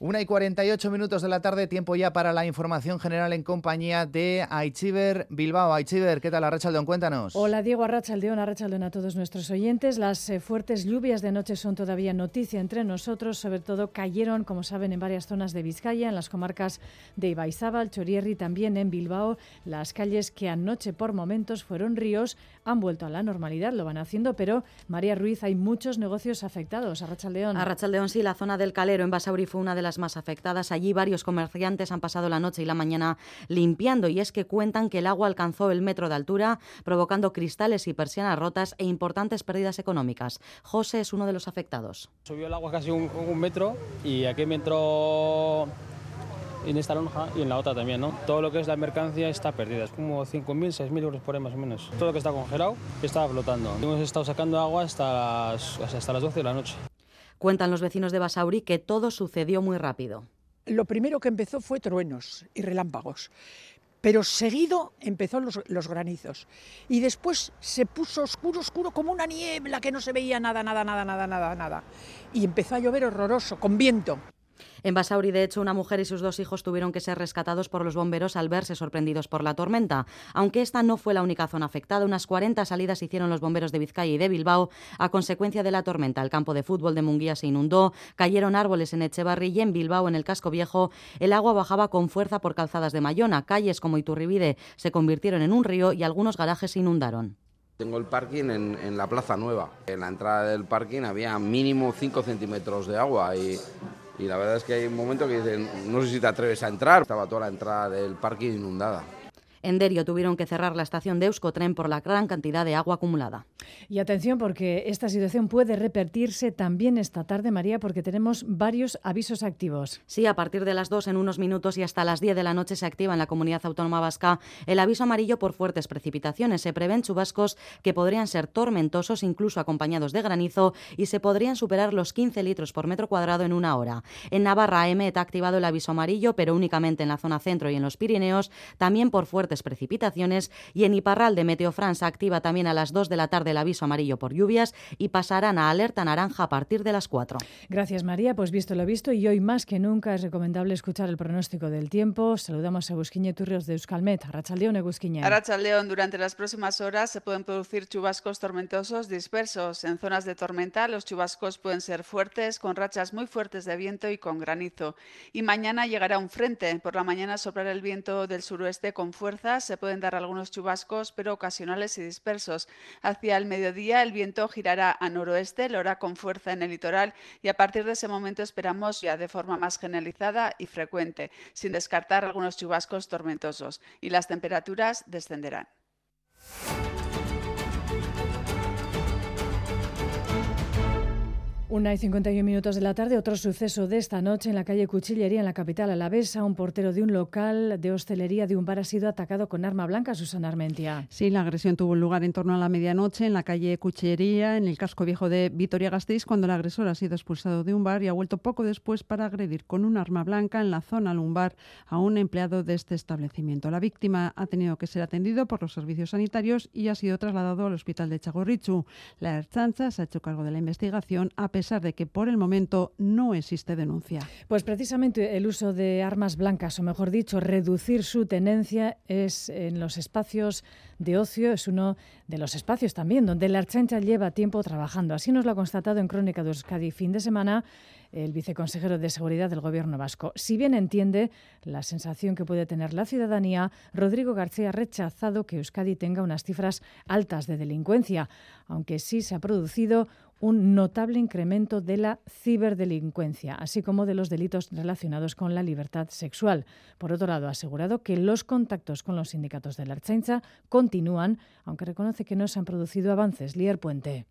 Una y 48 minutos de la tarde, tiempo ya para la información general en compañía de Aichiver Bilbao. Aichiver, ¿qué tal Arrachaldeón? Cuéntanos. Hola Diego Arrachaldeón, Arrachaldeón a todos nuestros oyentes. Las eh, fuertes lluvias de anoche son todavía noticia entre nosotros, sobre todo cayeron, como saben, en varias zonas de Vizcaya, en las comarcas de Ibaizábal, Chorierri, también en Bilbao. Las calles que anoche por momentos fueron ríos han vuelto a la normalidad, lo van haciendo, pero María Ruiz, hay muchos negocios afectados. Arrachaldeón. Arrachaldeón, sí, la zona del Calero en Basauri fue una de las más afectadas. Allí varios comerciantes han pasado la noche y la mañana limpiando y es que cuentan que el agua alcanzó el metro de altura, provocando cristales y persianas rotas e importantes pérdidas económicas. José es uno de los afectados. Subió el agua casi un, metro y aquí me entró en esta lonja y en la otra también, ¿no? Todo lo que es la mercancía está perdida, es como 5.000, 6.000 euros por ahí más o menos. Todo lo que está congelado está flotando. Hemos estado sacando agua hasta las, hasta las 12 de la noche. Cuentan los vecinos de Basauri que todo sucedió muy rápido. Lo primero que empezó fue truenos y relámpagos, pero seguido empezó los, granizos. Y después se puso oscuro, oscuro, como una niebla que no se veía nada, nada, nada, nada, nada, nada. Y empezó a llover horroroso, con viento. En Basauri, de hecho, una mujer y sus dos hijos tuvieron que ser rescatados por los bomberos al verse sorprendidos por la tormenta. Aunque esta no fue la única zona afectada, unas 40 salidas hicieron los bomberos de Vizcaya y de Bilbao a consecuencia de la tormenta. El campo de fútbol de Munguía se inundó, cayeron árboles en Echevarri y en Bilbao, en el casco viejo, el agua bajaba con fuerza por calzadas de Mayona. Calles como Iturribide se convirtieron en un río y algunos garajes se inundaron. Tengo el parking en, la Plaza Nueva. En la entrada del parking había mínimo 5 centímetros de agua y y la verdad es que hay un momento que dicen, no sé si te atreves a entrar, estaba toda la entrada del parking inundada. En Derio tuvieron que cerrar la estación de Euskotren por la gran cantidad de agua acumulada. Y atención porque esta situación puede repetirse también esta tarde, María, porque tenemos varios avisos activos. Sí, a partir de las 2 en unos minutos y hasta las 10 de la noche se activa en la comunidad autónoma vasca el aviso amarillo por fuertes precipitaciones. Se prevén chubascos que podrían ser tormentosos, incluso acompañados de granizo, y se podrían superar los 15 litros por metro cuadrado en una hora. En Navarra, EMET ha activado el aviso amarillo, pero únicamente en la zona centro y en los Pirineos, también por fuertes precipitaciones y en Iparral de Meteo France activa también a las 2 de la tarde el aviso amarillo por lluvias y pasarán a alerta naranja a partir de las 4. Gracias María, pues visto lo visto y hoy más que nunca es recomendable escuchar el pronóstico del tiempo. Saludamos a Busquiñe Turrios de Euskalmet. Arrachaldeón, Egusquiñe. Arrachaldeón, durante las próximas horas se pueden producir chubascos tormentosos dispersos. En zonas de tormenta los chubascos pueden ser fuertes, con rachas muy fuertes de viento y con granizo. Y mañana llegará un frente. Por la mañana soplará el viento del suroeste con fuerza se pueden dar algunos chubascos, pero ocasionales y dispersos. Hacia el mediodía el viento girará a noroeste, lo hará con fuerza en el litoral y a partir de ese momento esperamos ya de forma más generalizada y frecuente, sin descartar algunos chubascos tormentosos. Y las temperaturas descenderán. Una y 51 minutos de la tarde, otro suceso de esta noche en la calle Cuchillería, en la capital alavesa. Un portero de un local de hostelería de un bar ha sido atacado con arma blanca, Susana Armentia. Sí, la agresión tuvo lugar en torno a la medianoche en la calle Cuchillería, en el casco viejo de Vitoria-Gasteiz, cuando el agresor ha sido expulsado de un bar y ha vuelto poco después para agredir con un arma blanca en la zona lumbar a un empleado de este establecimiento. La víctima ha tenido que ser atendido por los servicios sanitarios y ha sido trasladado al hospital de Chagorrichu. La Erchancha se ha hecho cargo de la investigación pesar de que por el momento no existe denuncia. Pues precisamente el uso de armas blancas, o mejor dicho, reducir su tenencia, es en los espacios de ocio, es uno de los espacios también donde la Archancha lleva tiempo trabajando. Así nos lo ha constatado en Crónica de Euskadi fin de semana el viceconsejero de Seguridad del Gobierno vasco. Si bien entiende la sensación que puede tener la ciudadanía, Rodrigo García ha rechazado que Euskadi tenga unas cifras altas de delincuencia, aunque sí se ha producido un notable incremento de la ciberdelincuencia, así como de los delitos relacionados con la libertad sexual. Por otro lado, ha asegurado que los contactos con los sindicatos de la Archancha continúan, aunque reconoce que no se han producido avances. Lier Puente.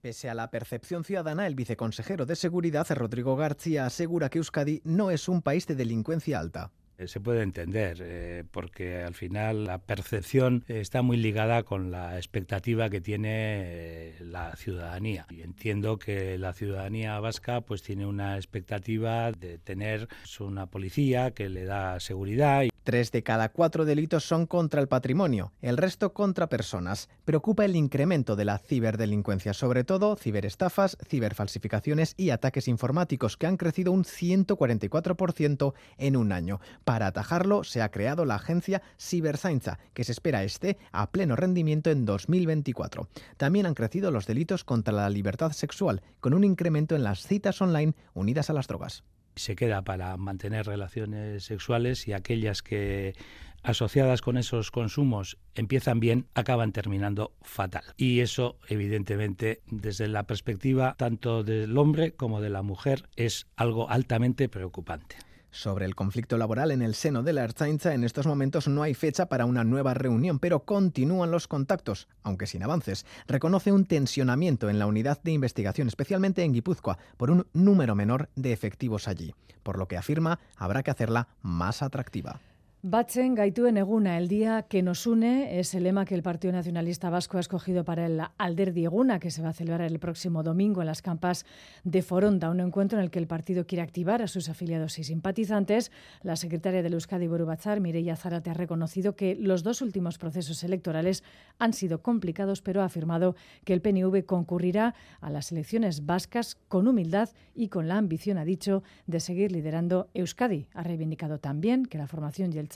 Pese a la percepción ciudadana, el viceconsejero de Seguridad, Rodrigo García, asegura que Euskadi no es un país de delincuencia alta. Eh, se puede entender, eh, porque al final la percepción está muy ligada con la expectativa que tiene eh, la ciudadanía. Y entiendo que la ciudadanía vasca pues tiene una expectativa de tener una policía que le da seguridad Tres de cada cuatro delitos son contra el patrimonio, el resto contra personas. Preocupa el incremento de la ciberdelincuencia, sobre todo ciberestafas, ciberfalsificaciones y ataques informáticos, que han crecido un 144% en un año. Para atajarlo, se ha creado la agencia Ciberzainza, que se espera esté a pleno rendimiento en 2024. También han crecido los delitos contra la libertad sexual, con un incremento en las citas online unidas a las drogas se queda para mantener relaciones sexuales y aquellas que asociadas con esos consumos empiezan bien, acaban terminando fatal. Y eso, evidentemente, desde la perspectiva tanto del hombre como de la mujer, es algo altamente preocupante. Sobre el conflicto laboral en el seno de la Ertzaintza, en estos momentos no hay fecha para una nueva reunión, pero continúan los contactos, aunque sin avances. Reconoce un tensionamiento en la unidad de investigación, especialmente en Guipúzcoa, por un número menor de efectivos allí, por lo que afirma habrá que hacerla más atractiva. Batzen gaituen eguna, el día que nos une, es el lema que el Partido Nacionalista Vasco ha escogido para el Alderdi Eguna, que se va a celebrar el próximo domingo en las campas de Foronda, un encuentro en el que el partido quiere activar a sus afiliados y simpatizantes. La secretaria del Euskadi Borubachar, Mireia Zárate, ha reconocido que los dos últimos procesos electorales han sido complicados, pero ha afirmado que el PNV concurrirá a las elecciones vascas con humildad y con la ambición, ha dicho, de seguir liderando Euskadi. Ha reivindicado también que la formación y el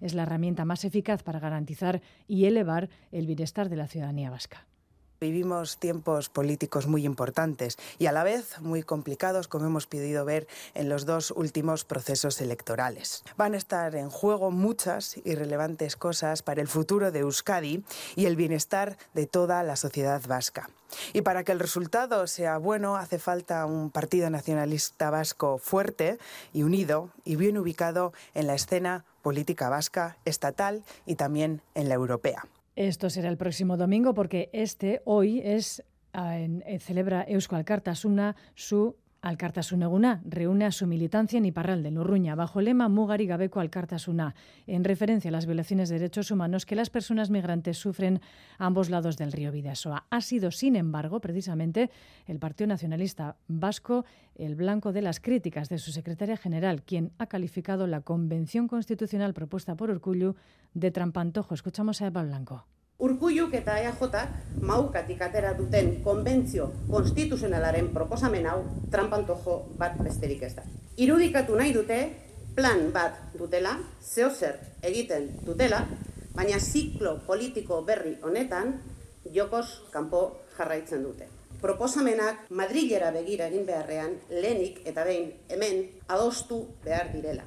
es la herramienta más eficaz para garantizar y elevar el bienestar de la ciudadanía vasca. Vivimos tiempos políticos muy importantes y a la vez muy complicados, como hemos podido ver en los dos últimos procesos electorales. Van a estar en juego muchas y relevantes cosas para el futuro de Euskadi y el bienestar de toda la sociedad vasca. Y para que el resultado sea bueno, hace falta un Partido Nacionalista Vasco fuerte y unido y bien ubicado en la escena política vasca, estatal y también en la europea. Esto será el próximo domingo porque este hoy es en, celebra Eusko Alkartasuna su Alkartasuneguna reúne a su militancia en Iparralde, en Urruña, bajo el lema Mugari Gabeco Alkartasuna, en referencia a las violaciones de derechos humanos que las personas migrantes sufren a ambos lados del río Vidasoa. Ha sido, sin embargo, precisamente el Partido Nacionalista Vasco el blanco de las críticas de su secretaria general, quien ha calificado la Convención Constitucional propuesta por Urcullu de trampantojo. Escuchamos a Eva Blanco. Urkulluk eta EAJ maukatik atera duten konbentzio konstituzionalaren proposamen hau trampantojo bat besterik ez da. Irudikatu nahi dute plan bat dutela, zehozer egiten dutela, baina ziklo politiko berri honetan jokos kanpo jarraitzen dute. Proposamenak Madrilera begira egin beharrean lehenik eta behin hemen adostu behar direla.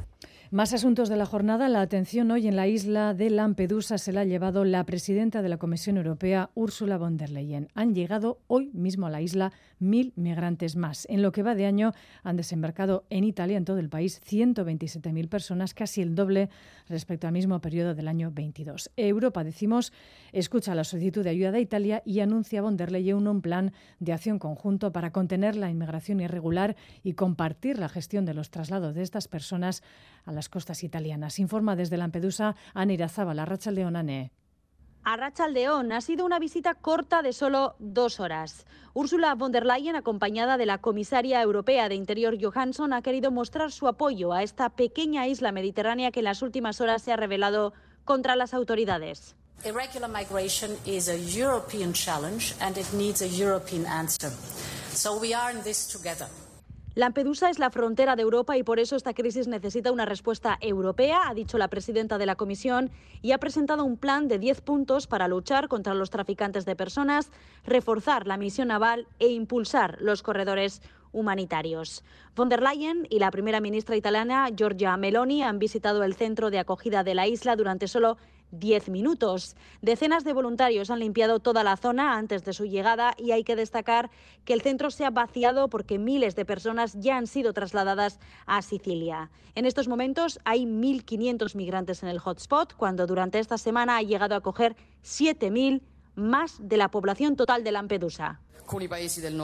Más asuntos de la jornada. La atención hoy en la isla de Lampedusa se la ha llevado la presidenta de la Comisión Europea, Ursula von der Leyen. Han llegado hoy mismo a la isla mil migrantes más. En lo que va de año han desembarcado en Italia, en todo el país, 127.000 personas, casi el doble respecto al mismo periodo del año 22. Europa, decimos, escucha la solicitud de ayuda de Italia y anuncia von der Leyen un plan de acción conjunto para contener la inmigración irregular y compartir la gestión de los traslados de estas personas a las costas italianas. Informa desde Lampedusa Ana la Racha Leonane. A Rachaldeón ha sido una visita corta de solo dos horas. Ursula von der Leyen, acompañada de la comisaria europea de Interior Johansson, ha querido mostrar su apoyo a esta pequeña isla mediterránea que en las últimas horas se ha revelado contra las autoridades. Irregular migration is a European challenge and it needs a European answer. So we are in this together. Lampedusa es la frontera de Europa y por eso esta crisis necesita una respuesta europea, ha dicho la presidenta de la Comisión, y ha presentado un plan de 10 puntos para luchar contra los traficantes de personas, reforzar la misión naval e impulsar los corredores humanitarios. Von der Leyen y la primera ministra italiana, Giorgia Meloni, han visitado el centro de acogida de la isla durante solo 10 minutos. Decenas de voluntarios han limpiado toda la zona antes de su llegada y hay que destacar que el centro se ha vaciado porque miles de personas ya han sido trasladadas a Sicilia. En estos momentos hay 1.500 migrantes en el hotspot, cuando durante esta semana ha llegado a acoger 7.000 más de la población total de Lampedusa. del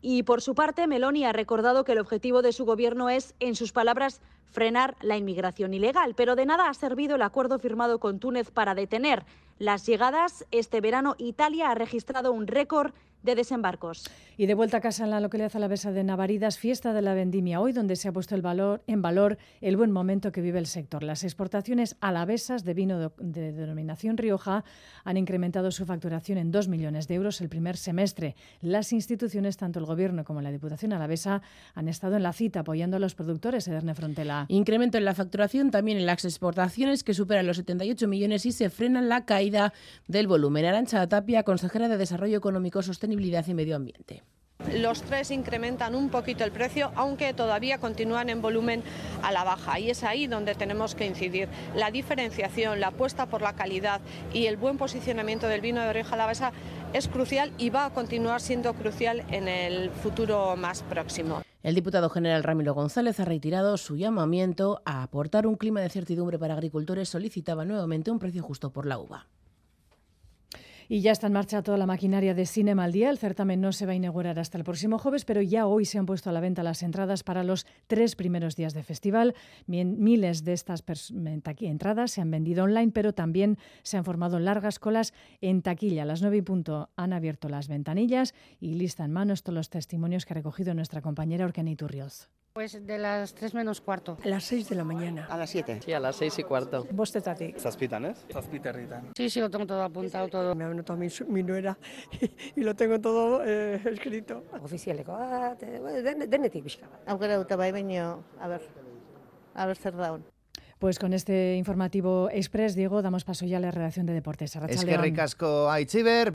Y por su parte, Meloni ha recordado que el objetivo de su gobierno es, en sus palabras, frenar la inmigración ilegal, pero de nada ha servido el acuerdo firmado con Túnez para detener las llegadas. Este verano Italia ha registrado un récord de desembarcos. Y de vuelta a casa en la localidad alavesa de Navaridas, fiesta de la vendimia, hoy donde se ha puesto el valor, en valor el buen momento que vive el sector. Las exportaciones alavesas de vino de, de denominación Rioja han incrementado su facturación en 2 millones de euros el primer semestre. Las instituciones, tanto el Gobierno como la Diputación alavesa, han estado en la cita apoyando a los productores, Ederne Frontela. Incremento en la facturación, también en las exportaciones, que superan los 78 millones y se frena la caída del volumen. Arancha Tapia, consejera de Desarrollo Económico, Sostenibilidad y Medio Ambiente. Los tres incrementan un poquito el precio, aunque todavía continúan en volumen a la baja. Y es ahí donde tenemos que incidir. La diferenciación, la apuesta por la calidad y el buen posicionamiento del vino de Rioja Alavesa es crucial y va a continuar siendo crucial en el futuro más próximo. El diputado general Ramiro González ha retirado su llamamiento a aportar un clima de certidumbre para agricultores. Solicitaba nuevamente un precio justo por la uva. Y ya está en marcha toda la maquinaria de Cinema al Día. El certamen no se va a inaugurar hasta el próximo jueves, pero ya hoy se han puesto a la venta las entradas para los tres primeros días de festival. Miles de estas entradas se han vendido online, pero también se han formado largas colas en taquilla. Las 9 y punto han abierto las ventanillas y lista en manos todos los testimonios que ha recogido nuestra compañera Orkeni Turrioz. Pues de las 3 menos cuarto. A las 6 de la mañana. A las 7. Sí, a las 6 y cuarto. Bostetatik. Zazpitan, ¿eh? Zazpiterritan. Sí, sí, lo tengo todo apuntado, todo. Me ha anotado mi, mi nuera y lo tengo todo eh, escrito. Ofizialeko bat, den, denetik pixka bat. Aukera dute bai baino, a ver, a ver zer daun. Pues con este informativo express, Diego, damos paso ya a la redacción de deportes. Es que ricasco a Itziber.